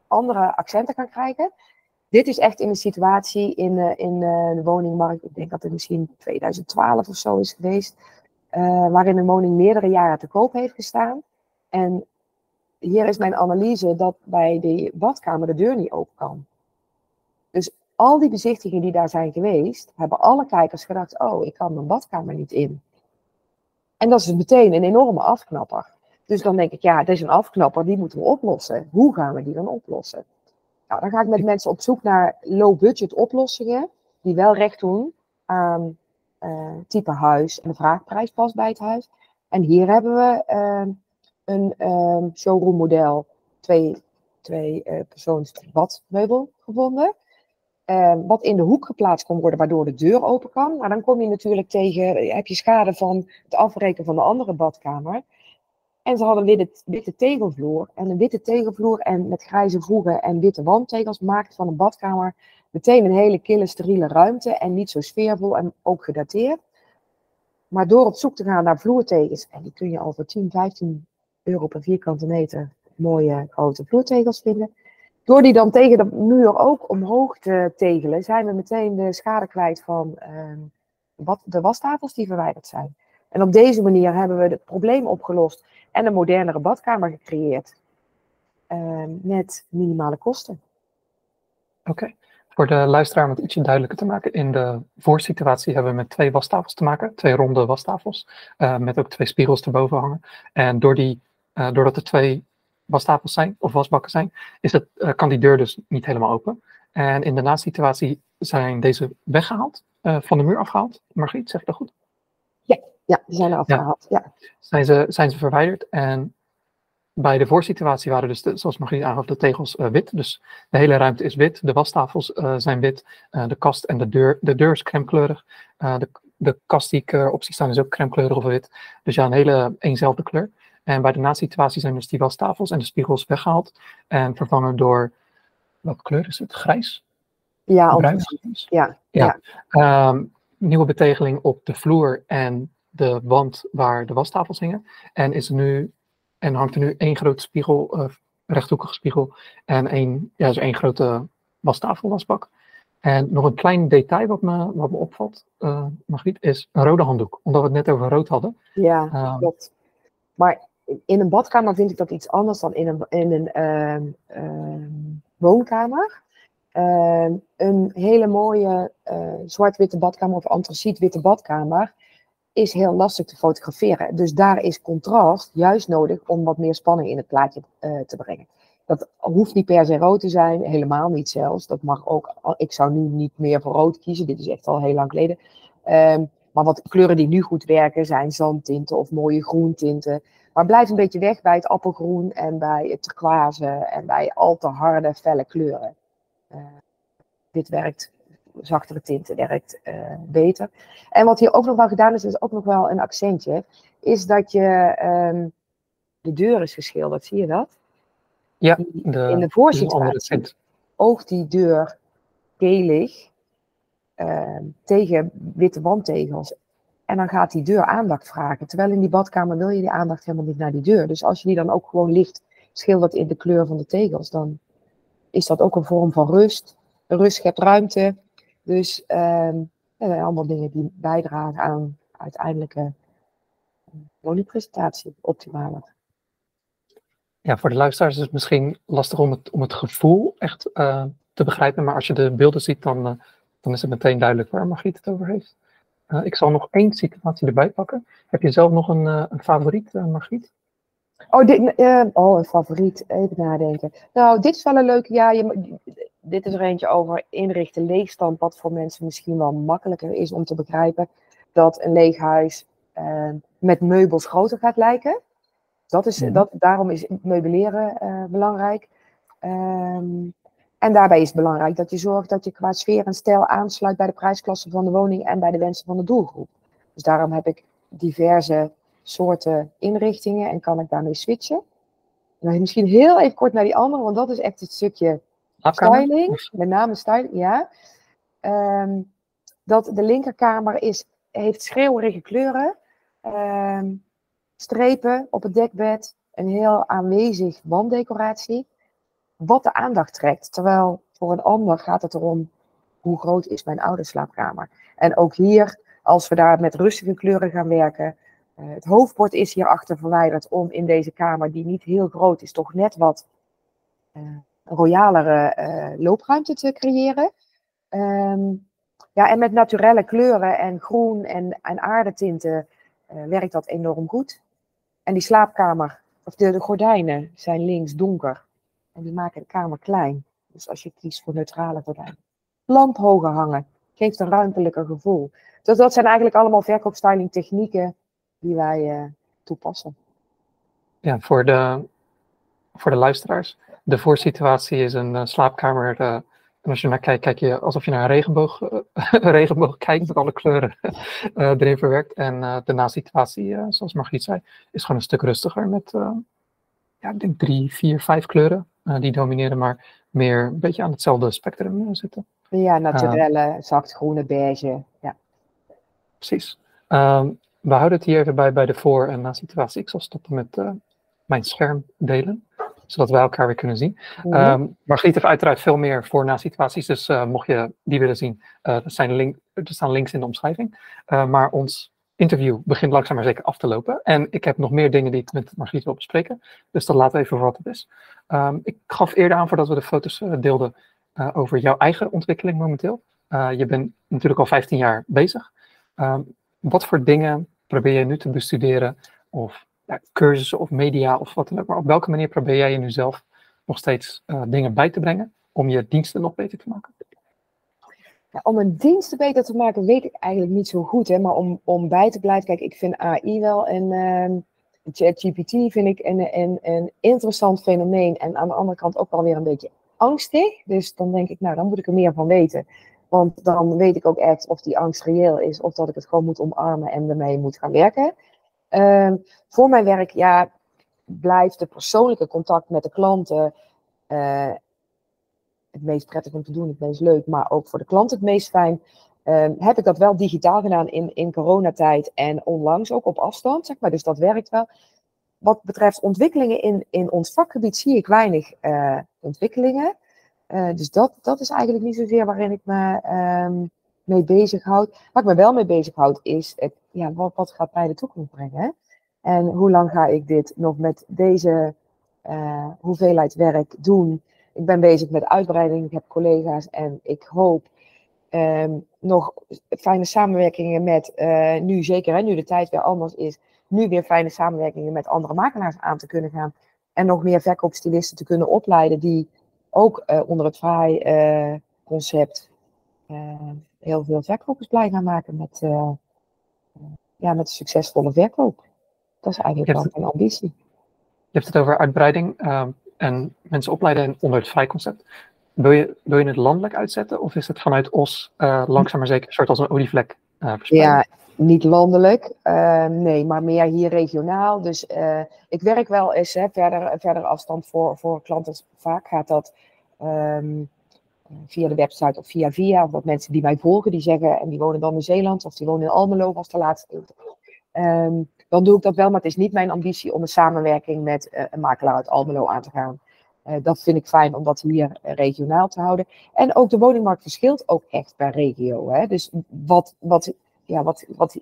andere accenten gaan krijgen. Dit is echt in een situatie in, in de woningmarkt. Ik denk dat het misschien 2012 of zo is geweest. Waarin een woning meerdere jaren te koop heeft gestaan. En hier is mijn analyse dat bij de badkamer de deur niet open kan. Dus al die bezichtigingen die daar zijn geweest, hebben alle kijkers gedacht: oh, ik kan mijn badkamer niet in. En dat is meteen een enorme afknapper. Dus dan denk ik, ja, dit is een afknapper, die moeten we oplossen. Hoe gaan we die dan oplossen? Nou, dan ga ik met mensen op zoek naar low-budget oplossingen, die wel recht doen aan uh, type huis en de vraagprijs past bij het huis. En hier hebben we uh, een um, showroom model, twee, twee uh, persoons badmeubel gevonden. Um, wat in de hoek geplaatst kon worden, waardoor de deur open kan. Maar dan kom je natuurlijk tegen, heb je schade van het afbreken van de andere badkamer. En ze hadden witte, witte tegelvloer. En een witte tegelvloer en met grijze voegen en witte wandtegels maakt van een badkamer meteen een hele kille, steriele ruimte. En niet zo sfeervol en ook gedateerd. Maar door op zoek te gaan naar vloertegels, en die kun je al voor 10, 15 euro per vierkante meter mooie grote vloertegels vinden. Door die dan tegen de muur ook omhoog te tegelen, zijn we meteen de schade kwijt van wat, de wastafels die verwijderd zijn. En op deze manier hebben we het probleem opgelost en een modernere badkamer gecreëerd. Uh, met minimale kosten. Oké. Voor de luisteraar om het ietsje duidelijker te maken. In de voorsituatie hebben we met twee wastafels te maken. Twee ronde wastafels. Uh, met ook twee spiegels erboven hangen. En door die, uh, doordat er twee wastafels zijn, of wasbakken zijn, is het, uh, kan die deur dus niet helemaal open. En in de na-situatie zijn deze weggehaald, van de muur afgehaald. Margriet, zeg ik dat goed? Ja, ja die zijn er afgehaald. Ja. ja. Zijn, ze, zijn ze verwijderd en bij de voorsituatie waren dus, de, zoals Margriet aangaf, de tegels uh, wit. Dus de hele ruimte is wit. De wastafels uh, zijn wit. Uh, de kast en de deur, de deur is crèmekleurig. de, de kast die ik erop zie staan is ook crèmekleurig of wit. Dus ja, een hele eenzelfde kleur. En bij de na-situatie zijn dus die wastafels en de spiegels weggehaald. En vervangen door, welke kleur is het? Grijs? Ja, bruin. Ja. ja. ja. Um, nieuwe betegeling op de vloer en de wand waar de wastafels hingen. En is nu en hangt er nu één grote spiegel, uh, rechthoekige spiegel, en één, ja, dus één grote wastafel, wasbak. En nog een klein detail wat me, wat me opvalt, uh, Margriet, is een rode handdoek. Omdat we het net over rood hadden. Ja, uh, klopt. Maar in een badkamer vind ik dat iets anders dan in een, in een uh, woonkamer. Ehm, een hele mooie eh, zwart-witte badkamer of antraciet-witte badkamer is heel lastig te fotograferen. Dus daar is contrast juist nodig om wat meer spanning in het plaatje uh, te brengen. Dat hoeft niet per se rood te zijn, helemaal niet zelfs. Dat mag ook, ik zou nu niet meer voor rood kiezen, dit is echt al heel lang geleden. Um, maar wat kleuren die nu goed werken zijn zandtinten of mooie groentinten. Maar blijf een beetje weg bij het appelgroen en bij het turquoise en bij al te harde, felle kleuren. Uh, dit werkt zachtere tinten werkt uh, beter. En wat hier ook nog wel gedaan is, is ook nog wel een accentje, is dat je um, de deur is geschilderd, zie je dat? Ja, de, in de voorsituatie oogt die deur gelig uh, tegen witte wandtegels. En dan gaat die deur aandacht vragen. Terwijl in die badkamer wil je die aandacht helemaal niet naar die deur. Dus als je die dan ook gewoon licht schildert in de kleur van de tegels, dan is dat ook een vorm van rust. Rust schept ruimte. Dus um, dat zijn allemaal dingen die bijdragen aan uiteindelijke woningpresentatie optimaler. Ja, voor de luisteraars is het misschien lastig om het, om het gevoel echt uh, te begrijpen, maar als je de beelden ziet, dan, uh, dan is het meteen duidelijk waar Margriet het over heeft. Uh, ik zal nog één situatie erbij pakken. Heb je zelf nog een, een favoriet, Margriet? Oh, dit, oh, een favoriet. Even nadenken. Nou, dit is wel een leuke. Ja, je, dit is er eentje over inrichten leegstand, wat voor mensen misschien wel makkelijker is om te begrijpen. Dat een leeg huis uh, met meubels groter gaat lijken. Dat is, dat, daarom is meubeleren uh, belangrijk. Um, en daarbij is het belangrijk dat je zorgt dat je qua sfeer en stijl aansluit bij de prijsklasse van de woning en bij de wensen van de doelgroep. Dus daarom heb ik diverse soorten inrichtingen en kan ik daarmee switchen. En misschien heel even kort naar die andere, want dat is echt het stukje styling, met name styling, ja. Um, dat de linkerkamer is, heeft schreeuwerige kleuren, um, strepen op het dekbed, een heel aanwezig wanddecoratie, wat de aandacht trekt. Terwijl voor een ander gaat het erom, hoe groot is mijn oude slaapkamer? En ook hier, als we daar met rustige kleuren gaan werken, uh, het hoofdbord is hierachter verwijderd om in deze kamer, die niet heel groot is, toch net wat uh, royalere uh, loopruimte te creëren. Um, ja, en met naturelle kleuren en groen en, en aardetinten uh, werkt dat enorm goed. En die slaapkamer, of de, gordijnen zijn links donker. En die maken de kamer klein. Dus als je kiest voor neutrale gordijnen. Lamp hoger hangen, geeft een ruimtelijker gevoel. Dus dat zijn eigenlijk allemaal verkoopstyling technieken die wij uh, toepassen. Ja, voor de, voor de luisteraars de voorsituatie is een uh, slaapkamer. Uh, en als je naar kijkt, kijk je alsof je naar een regenboog, uh, regenboog kijkt met alle kleuren erin verwerkt. En de na-situatie, zoals Margriet zei, is gewoon een stuk rustiger met, ja, ik denk drie, vier, vijf kleuren. die domineren, maar meer een beetje aan hetzelfde spectrum zitten. Ja, naturelle, zachtgroene, beige. Ja. Precies. Um, we houden het hier even bij, bij de voor- en na-situatie. Ik zal stoppen met mijn scherm delen zodat wij elkaar weer kunnen zien. Mm -hmm. um, Margriet heeft uiteraard veel meer voor na situaties, dus uh, mocht je die willen zien, uh, dat zijn link, er staan links in de omschrijving. maar ons interview begint langzaam maar zeker af te lopen. En ik heb nog meer dingen die ik met Margriet wil bespreken. Dus dat laten we even voor wat het is. Ehm, ik gaf eerder aan voordat we de foto's deelden over jouw eigen ontwikkeling momenteel. je bent natuurlijk al 15 jaar bezig. Ehm, wat voor dingen probeer je nu te bestuderen? Of ja, cursussen of media of wat dan ook. Maar op welke manier probeer jij je nu zelf nog steeds uh, dingen bij te brengen om je diensten nog beter te maken? Ja, om een diensten beter te maken weet ik eigenlijk niet zo goed. Hè? Maar om, om bij te blijven, kijk, ik vind AI wel een uh, ChatGPT vind ik een, een, een interessant fenomeen. En aan de andere kant ook wel weer een beetje angstig. Dus dan denk ik, nou, dan moet ik er meer van weten. Want dan weet ik ook echt of die angst reëel is, of dat ik het gewoon moet omarmen en ermee moet gaan werken. Ehm, voor mijn werk, ja, blijft de persoonlijke contact met de klanten uh, het meest prettig om te doen, het meest leuk, maar ook voor de klant het meest fijn. Ehm, heb ik dat wel digitaal gedaan in, in coronatijd en onlangs ook op afstand, zeg maar. Dus dat werkt wel. Wat betreft ontwikkelingen in, in ons vakgebied zie ik weinig uh, ontwikkelingen. Uh, dus dat, dat is eigenlijk niet zozeer waarin ik me um, mee bezighoud. Waar ik me wel mee bezighoud is, het, ja, wat, wat gaat mij de toekomst brengen? En hoe lang ga ik dit nog met deze uh, hoeveelheid werk doen? Ik ben bezig met uitbreiding, ik heb collega's en ik hoop um, nog fijne samenwerkingen met, uh, nu zeker, hè, nu de tijd weer anders is, nu weer fijne samenwerkingen met andere makelaars aan te kunnen gaan. En nog meer verkoopstylisten te kunnen opleiden die ook uh, onder het VAI-concept heel veel verkopers blij gaan maken met, ja, met een succesvolle verkoop. Dat is eigenlijk wel mijn ambitie. Je hebt het over uitbreiding uh, en mensen opleiden onder het vrijconcept. Wil je, wil je het landelijk uitzetten of is het vanuit OS uh, langzaam maar zeker een soort als een olievlek uh, verspreiden? Ja, niet landelijk, ehm, nee, maar meer hier regionaal. Dus eh, ik werk wel eens hè, verder, verder afstand voor, voor klanten. Vaak gaat dat um, via de website of via via. Of wat mensen die mij volgen, die zeggen, en die wonen dan in Zeeland of die wonen in Almelo, was de laatste. Um, dan doe ik dat wel, maar het is niet mijn ambitie om een samenwerking met uh, een makelaar uit Almelo aan te gaan. Uh, dat vind ik fijn om dat hier regionaal te houden. En ook de woningmarkt verschilt ook echt per regio. Hè? Dus wat, wat, ja, wat, wat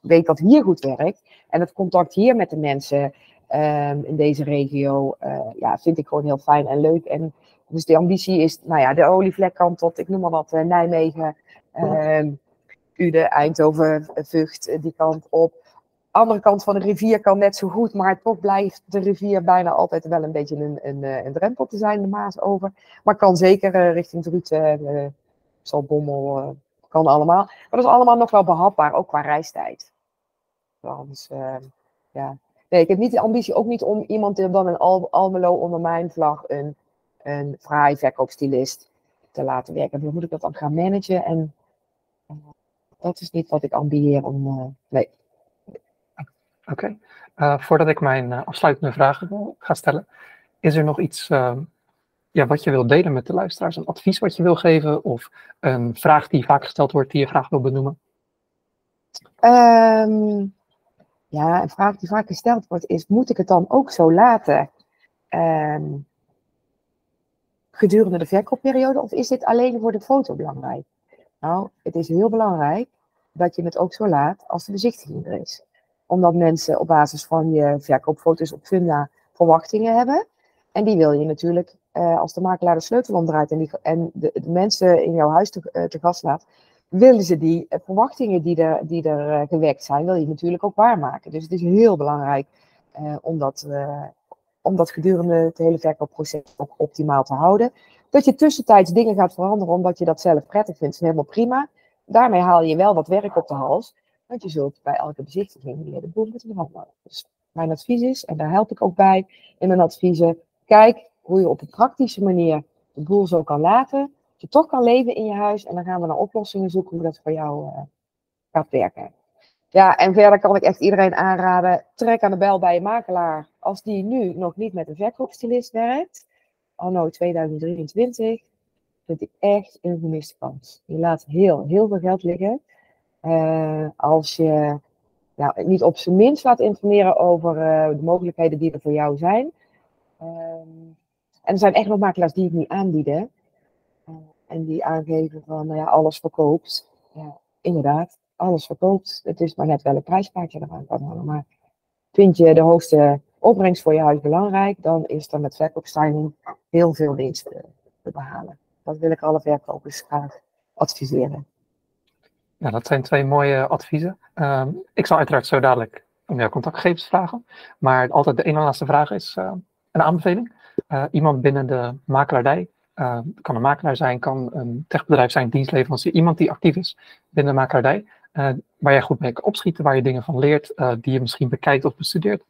weet dat hier goed werkt en het contact hier met de mensen um, in deze regio, ja, vind ik gewoon heel fijn en leuk. En dus de ambitie is, nou ja, de olievlekkant tot, ik noem maar wat, Nijmegen, uh, Ude, Eindhoven, Vught, die kant op andere kant van de rivier kan net zo goed, maar toch blijft de rivier bijna altijd wel een beetje een, een, eh, een drempel te zijn, de Maas over. Maar kan zeker richting Druten, uh, Zalbommel, kan allemaal. Maar dat is allemaal nog wel behapbaar, ook qua reistijd. Dus, ja. Nee, ik heb niet de ambitie ook niet om iemand dan in Al Almelo onder mijn vlag een, een fraai verkoopstylist te laten werken. Dan moet ik dat dan gaan managen en dat is niet wat ik ambieer om. nee. Oké. Okay. Uh, voordat ik mijn afsluitende vragen ga stellen, is er nog iets uh, ja, wat je wil delen met de luisteraars? Een advies wat je wil geven of een vraag die vaak gesteld wordt die je graag wil benoemen? Um, ja, een vraag die vaak gesteld wordt is, moet ik het dan ook zo laten um, gedurende de verkoopperiode of is dit alleen voor de foto belangrijk? Nou, het is heel belangrijk dat je het ook zo laat als de bezichtiging er is omdat mensen op basis van je verkoopfoto's op Funda verwachtingen hebben. En die wil je natuurlijk, uh, als de makelaar de sleutel omdraait en, die, en de, de, mensen in jouw huis te, uh, te gast laat, willen ze die uh, verwachtingen die er, die er gewekt zijn, wil je natuurlijk ook waarmaken. Dus het is heel belangrijk om, dat, om dat gedurende het hele verkoopproces ook optimaal te houden. Dat je tussentijds dingen gaat veranderen omdat je dat zelf prettig vindt, is helemaal prima. Daarmee haal je wel wat werk op de hals. Want je zult bij elke bezichtiging weer de boel moeten veranderen. Dus mijn advies is, en daar help ik ook bij in mijn adviezen, kijk hoe je op een praktische manier de boel zo kan laten. Dat je toch kan leven in je huis en dan gaan we naar oplossingen zoeken hoe dat voor jou uh, gaat werken. Ja, en verder kan ik echt iedereen aanraden, trek aan de bel bij je makelaar. Als die nu nog niet met een verkoopstylist werkt, anno 2023, vind ik echt een gemiste kans. Je laat heel, heel veel geld liggen. Uh, als je nou, niet op zijn minst laat informeren over uh, de mogelijkheden die er voor jou zijn. Uh, en er zijn echt nog makelaars die het niet aanbieden. Uh, en die aangeven van, nou ja, alles verkoopt. Ja, inderdaad, alles verkoopt. Het is maar net wel een prijspaardje eraan kan hangen. Maar vind je de hoogste opbrengst voor je huis belangrijk, dan is er met verkoopstyling heel veel winst te, te behalen. Dat wil ik alle verkopers graag adviseren. Ja, dat zijn twee mooie adviezen. Ehm, ik zal uiteraard zo dadelijk om jouw contactgegevens vragen. Maar altijd de ene laatste vraag is uh, een aanbeveling. Uh, iemand binnen de makelaardij, uh, kan een makelaar zijn, kan een techbedrijf zijn, dienstleverancier, iemand die actief is binnen de makelaardij, waar jij goed mee kan opschieten, waar je dingen van leert, die je misschien bekijkt of bestudeert.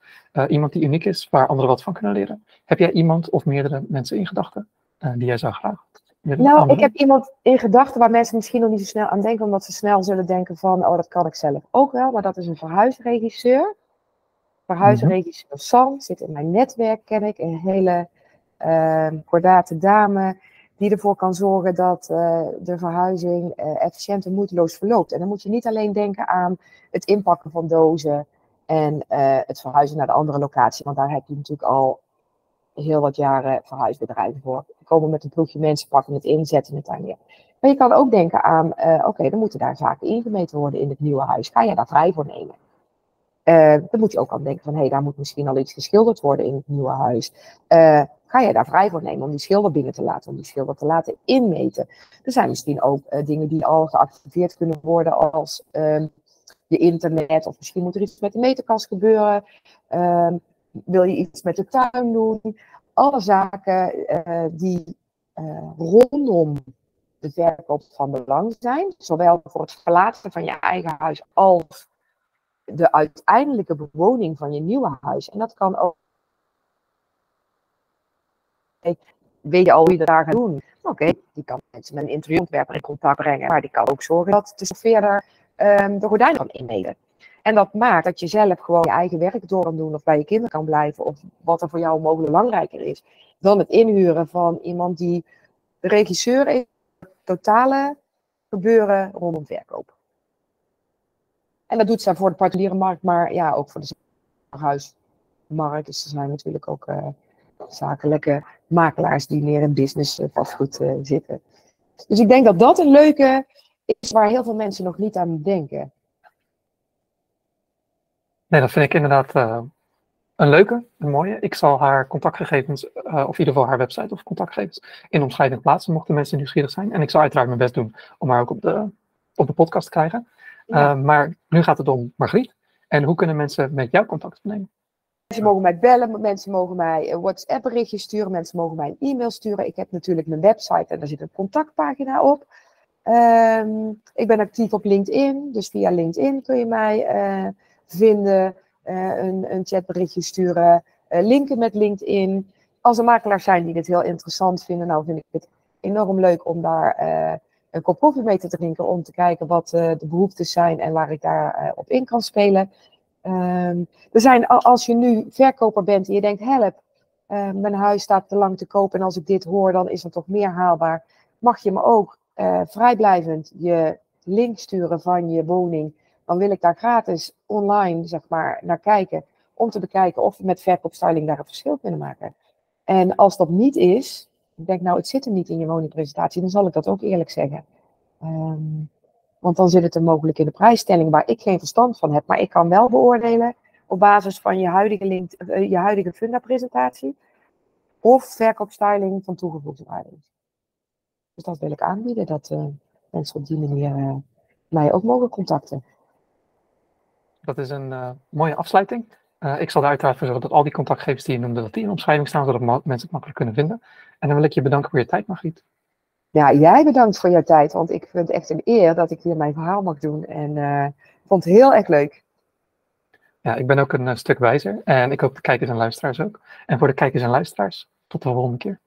iemand die uniek is, waar anderen wat van kunnen leren. Heb jij iemand of meerdere mensen in gedachten die jij zou graag nou, ik heb iemand in gedachten waar mensen misschien nog niet zo snel aan denken, omdat ze snel zullen denken van, oh, dat kan ik zelf ook wel. Maar dat is een verhuisregisseur. Verhuisregisseur mm Sam zit in mijn netwerk, ken ik. Een hele uh, kordate dame die ervoor kan zorgen dat uh, de verhuizing uh, efficiënt en moeiteloos verloopt. En dan moet je niet alleen denken aan het inpakken van dozen en uh, het verhuizen naar de andere locatie, want daar heb je natuurlijk al heel wat jaren verhuisbedrijven voor. We komen met een ploegje mensen, pakken het in, zetten het daar neer. Maar je kan ook denken aan, oké, dan moeten daar zaken ingemeten worden in het nieuwe huis. Ga je daar vrij voor nemen? Uh, dan moet je ook aan denken van, hé, hey, daar moet misschien al iets geschilderd worden in het nieuwe huis. Uh, ga je daar vrij voor nemen om die schilder binnen te laten, om die schilder te laten inmeten? Er zijn misschien ook dingen die al geactiveerd kunnen worden als ehm, je internet, of misschien moet er iets met de meterkast gebeuren. Ehm, wil je iets met de tuin doen? Alle zaken die rondom de verkoop van belang zijn, zowel voor het verlaten van je eigen huis als de uiteindelijke bewoning van je nieuwe huis. En dat kan ook. Weet je al hoe je daar gaat doen? Oké, die kan mensen met een interieurontwerper in contact brengen, maar die kan ook zorgen dat de verder um, de gordijnen kan inmeten. En dat maakt dat je zelf gewoon je eigen werk door kan doen of bij je kinderen kan blijven of wat er voor jou mogelijk belangrijker is. Dan het inhuren van iemand die regisseur is, totale gebeuren rondom verkoop. En dat doet ze voor de particuliere markt, maar ja, ook voor de huismarkt. Dus er zijn natuurlijk ook uh, zakelijke makelaars die meer in business uh, vastgoed uh, zitten. Dus ik denk dat dat een leuke is waar heel veel mensen nog niet aan denken. Nee, dat vind ik inderdaad een leuke, een mooie. Ik zal haar contactgegevens, of in ieder geval haar website of contactgegevens, in omschrijving plaatsen, mochten mensen nieuwsgierig zijn. En ik zal uiteraard mijn best doen om haar ook op de, op de podcast te krijgen. Ja. Uh, maar nu gaat het om Margriet. En hoe kunnen mensen met jou contact opnemen? Mensen mogen mij bellen, mensen mogen mij WhatsApp berichtjes sturen, mensen mogen mij een e-mail sturen. Ik heb natuurlijk mijn website en daar zit een contactpagina op. Um, ik ben actief op LinkedIn, dus via LinkedIn kun je mij vinden, uh, een, een chatberichtje sturen, uh, linken met LinkedIn. Als er makelaars zijn die dit heel interessant vinden, nou vind ik het enorm leuk om daar een kop koffie mee te drinken, om te kijken wat de behoeftes zijn en waar ik daar op in kan spelen. Um, er zijn, als je nu verkoper bent en je denkt, help, mijn huis staat te lang te koop en als ik dit hoor, dan is er toch meer haalbaar. Mag je me ook vrijblijvend je link sturen van je woning dan wil ik daar gratis online zeg maar, naar kijken. Om te bekijken of we met verkoopstyling daar een verschil kunnen maken. En als dat niet is, denk nou, het zit er niet in je woningpresentatie, dan zal ik dat ook eerlijk zeggen. Um, want dan zit het er mogelijk in de prijsstelling waar ik geen verstand van heb. Maar ik kan wel beoordelen op basis van je huidige, link, uh, je huidige funda-presentatie. Of verkoopstyling van toegevoegde waarde. Dus dat wil ik aanbieden, dat uh, mensen op die manier uh, mij ook mogen contacten. Dat is een mooie afsluiting. Uh, ik zal er uiteraard voor zorgen dat al die contactgevers die je noemde, dat die in de omschrijving staan, zodat mensen het makkelijk kunnen vinden. En dan wil ik je bedanken voor je tijd, Margriet. Ja, jij bedankt voor jouw tijd, want ik vind het echt een eer dat ik hier mijn verhaal mag doen. En uh, vond het heel erg leuk. Ja, ik ben ook een stuk wijzer en ik hoop de kijkers en luisteraars ook. En voor de kijkers en luisteraars, tot de volgende keer.